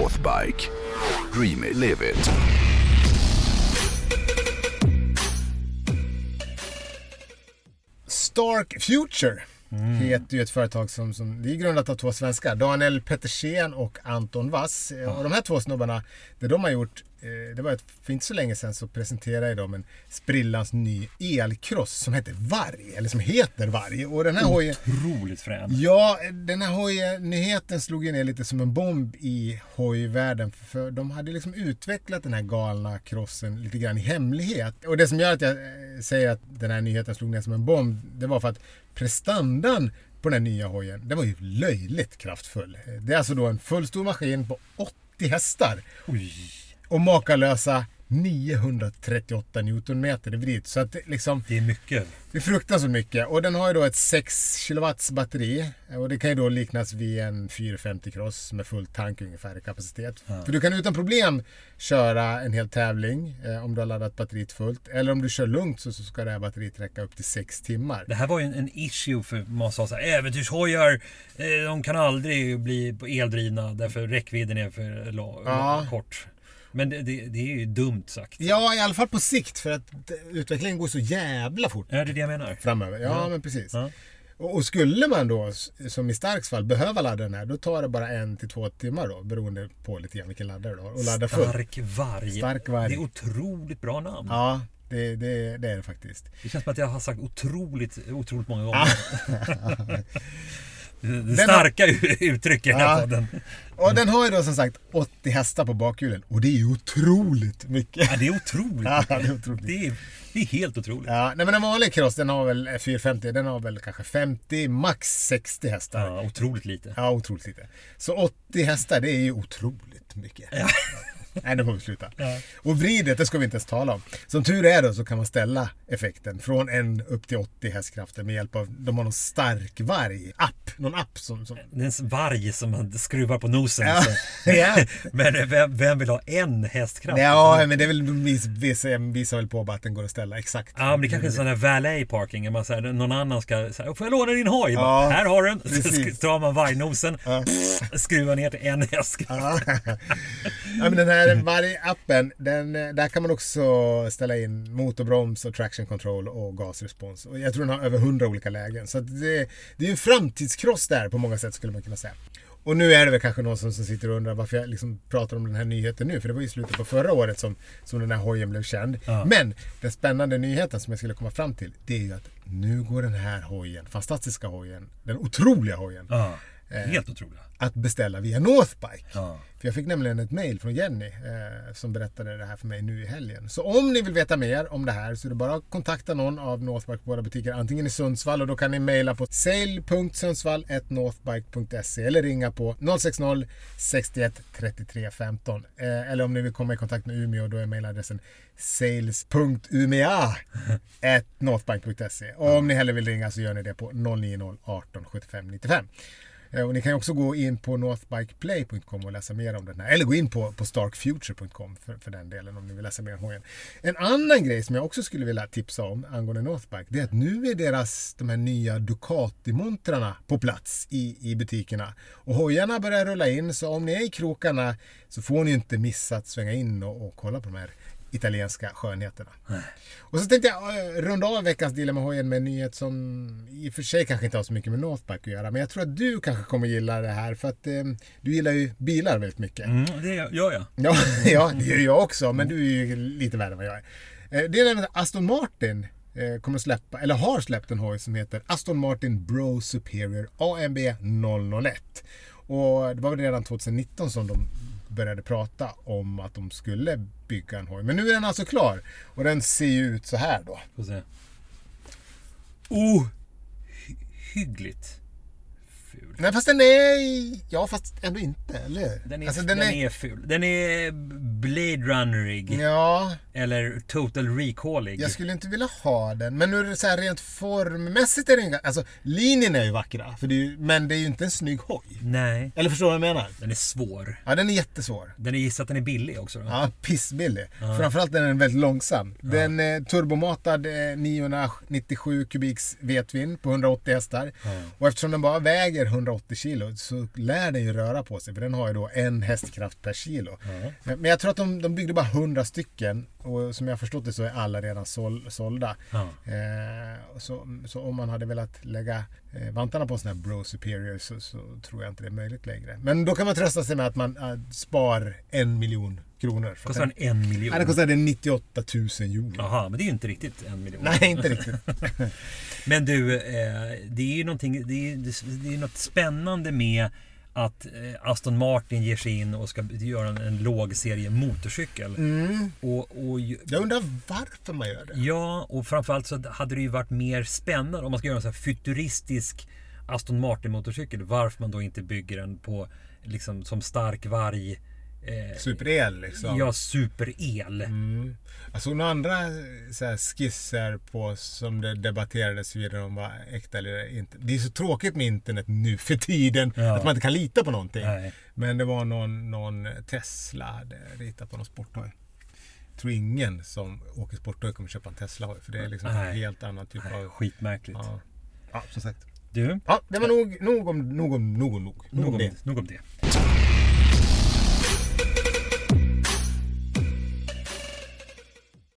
Northbike. Dream it, live it. Stark Future heter ju ett företag som, som det är grundat av två svenskar. Daniel Pettersen och Anton Wass. Och de här två snubbarna, det de har gjort, det var ett, för inte så länge sedan så presenterade de en sprillans ny elcross som heter Varg, eller som heter Varg. Och den här hojen, Otroligt frän. Ja, den här hojen, nyheten slog ju ner lite som en bomb i hojvärlden. För de hade liksom utvecklat den här galna crossen lite grann i hemlighet. Och det som gör att jag eh, säger att den här nyheten slog ner som en bomb, det var för att prestandan på den här nya hojen, den var ju löjligt kraftfull. Det är alltså då en fullstor maskin på 80 hästar. Oj. Och makalösa 938 Newtonmeter i vrid. Så att det liksom... Det är mycket. Det är fruktansvärt mycket. Och den har ju då ett 6 kW batteri. Och det kan ju då liknas vid en 450 cross med full tank ungefär i kapacitet. För du kan utan problem köra en hel tävling eh, om du har laddat batteriet fullt. Eller om du kör lugnt så, så ska det här batteriet räcka upp till 6 timmar. Det här var ju en, en issue för man sa så här, äventyrshojar, eh, de kan aldrig bli eldrivna därför räckvidden är för la, Ja. kort. Men det, det, det är ju dumt sagt. Ja, i alla fall på sikt. För att utvecklingen går så jävla fort Ja, det är det jag menar. framöver. Ja, men precis. Ja. Och, och skulle man då, som i Starks fall, behöva ladda den här, då tar det bara en till två timmar då, beroende på lite grann vilken laddare du har. Och ladda. Stark varg. Stark varg. Det är otroligt bra namn. Ja, det, det, det är det faktiskt. Det känns som att jag har sagt otroligt, otroligt många gånger. Det starka uttryck i den här Ja. podden. Och den har ju då som sagt 80 hästar på bakhjulen. Och det är ju otroligt mycket. Ja, det är otroligt. Ja, det är otroligt. Det är, det är helt otroligt. Ja, nej men en vanlig cross den har väl 450, den har väl kanske 50, max 60 hästar. Ja, otroligt lite. Ja, otroligt lite. Så 80 hästar, det är ju otroligt mycket. Nej, nu får vi sluta. Ja. Och vridet, det ska vi inte ens tala om. Som tur är då så kan man ställa effekten från en upp till 80 hästkrafter med hjälp av, de har någon stark varg app Någon app som... som... Det är en varg som man skruvar på nosen. Ja. Ja. Men vem, vem vill ha en hästkraft? ja, men det är väl, vis- visar, väl på bara att den går att ställa exakt. Ja, men det kanske är en sån här valet parking. Man säger, någon annan ska säga, får jag låna din hoj? Ja, här har du den. Så tar man vargnosen, Ja. skruvar ner till en hästkraft. Ja, men den här varg-appen, den, där kan man också ställa in motorbroms och traction control och gasrespons. Och jag tror den har över 100 olika lägen. Så det, det är ju en framtidskross där på många sätt skulle man kunna säga. Och nu är det väl kanske någon som, som sitter och undrar varför jag liksom pratar om den här nyheten nu. För det var ju slutet på förra året som, som den här hojen blev känd. Ja. Men den spännande nyheten som jag skulle komma fram till, det är ju att nu går den här hojen, fantastiska hojen, den otroliga hojen, Ja, helt otroliga. att beställa via Northbike. Ja. För jag fick nämligen ett mail från Jenny eh, som berättade det här för mig nu i helgen. Så om ni vill veta mer om det här så är det bara att kontakta någon av Northbike på våra butiker. Antingen i Sundsvall och då kan ni mejla på sale.sundsvall.northbike.se eller ringa på 060 61 33 15. Eh, eller om ni vill komma i kontakt med Umeå då är mejladressen sales.umea.northbike.se. Och om ni hellre vill ringa så gör ni det på 090 18 75 95. Eh, och ni kan också gå in på northbikeplay.com och läsa mer om den här. Eller gå in på, på starkfuture.com för, för den delen om ni vill läsa mer om hojen. En annan grej som jag också skulle vilja tipsa om angående Northbike. Det är att nu är deras, de här nya Ducati-montrarna på plats i, i butikerna. Och hojarna börjar rulla in så om ni är i krokarna så får ni inte missa att svänga in och, och kolla på de här italienska skönheterna. Och så tänkte jag eh, runda av veckans med hojen med en nyhet som i och för sig kanske inte har så mycket med Northbike att göra. Men jag tror att du kanske kommer gilla det här för att eh, du gillar ju bilar väldigt mycket. Mm, det gör jag. Ja, ja, det gör jag också. Men du är ju lite värre än vad jag är. Eh, Det är nämligen Aston Martin eh, kommer att släppa, eller har släppt en hoj som heter Aston Martin Bro Superior AMB 001. Och det var väl redan 2019 som de började prata om att de skulle bygga en hoj. Men nu är den alltså klar. Och den ser ju ut så här då. Får se. Oh! Nej fast den är... Ja fast ändå inte, eller Den är, alltså, den är... ful. Den är Blade Runnerig. Ja, Eller Total Recallig. Jag skulle inte vilja ha den. Men nu är det så här rent formmässigt är inga... Alltså linjerna är ju vackra. För det är ju, men det är ju inte en snygg hoj. Nej, Eller förstår du vad jag menar? den är svår. Ja, den är jättesvår. Den är gissat att den är billig också då. Ja, pissbillig. Framförallt är den väldigt långsam. Den är turbomatad eh, 997 kubiks V-twin på 180 hästar. Och eftersom den bara väger 180 kilo så lär den ju röra på sig för den har ju då en hästkraft per kilo. Ja. Men jag tror att de, de byggde bara 100 stycken och som jag förstått det så är alla redan sål, sålda. Ja. Eh, så, så om man hade velat lägga eh, vantarna på en sån här Bro Superior så, så tror jag inte det är möjligt längre. Men då kan man trösta sig med att man eh, spar en miljon kronor. Kostar den en miljon? Nej, den kostade 98 000 euro. Jaha, men det är ju inte riktigt en miljon. Nej, inte riktigt. Men du, eh, det är ju någonting, det är, det är något spännande med att eh, Aston Martin ger sig in och ska göra en, en lågserie motorcykel. Mm. Och, och, Jag undrar varför man gör det. ja, och framförallt så hade det ju varit mer spännande om man ska göra en sån här futuristisk Aston Martin motorcykel. Varför man då inte bygger den på liksom som stark varg. Eh, Superel liksom. Ja, superel. Mm. Jag såg några andra så här, skisser på som det debatterades huruvida de var äkta eller inte. Det är så tråkigt med internet nu för tiden. Ja. Att man inte kan lita på någonting. Nej. Men det var någon, någon Tesla ritat på någon sporthoj. Jag tror ingen som åker sporthoj kommer köpa en Tesla-hoj. För det är liksom Nej. en helt annan typ Nej, av... skitmärkligt. Ja. ja, som sagt. Du, Ja, det var nog, nog om nog om nog om nog. Nog nog om om, det. nog om det.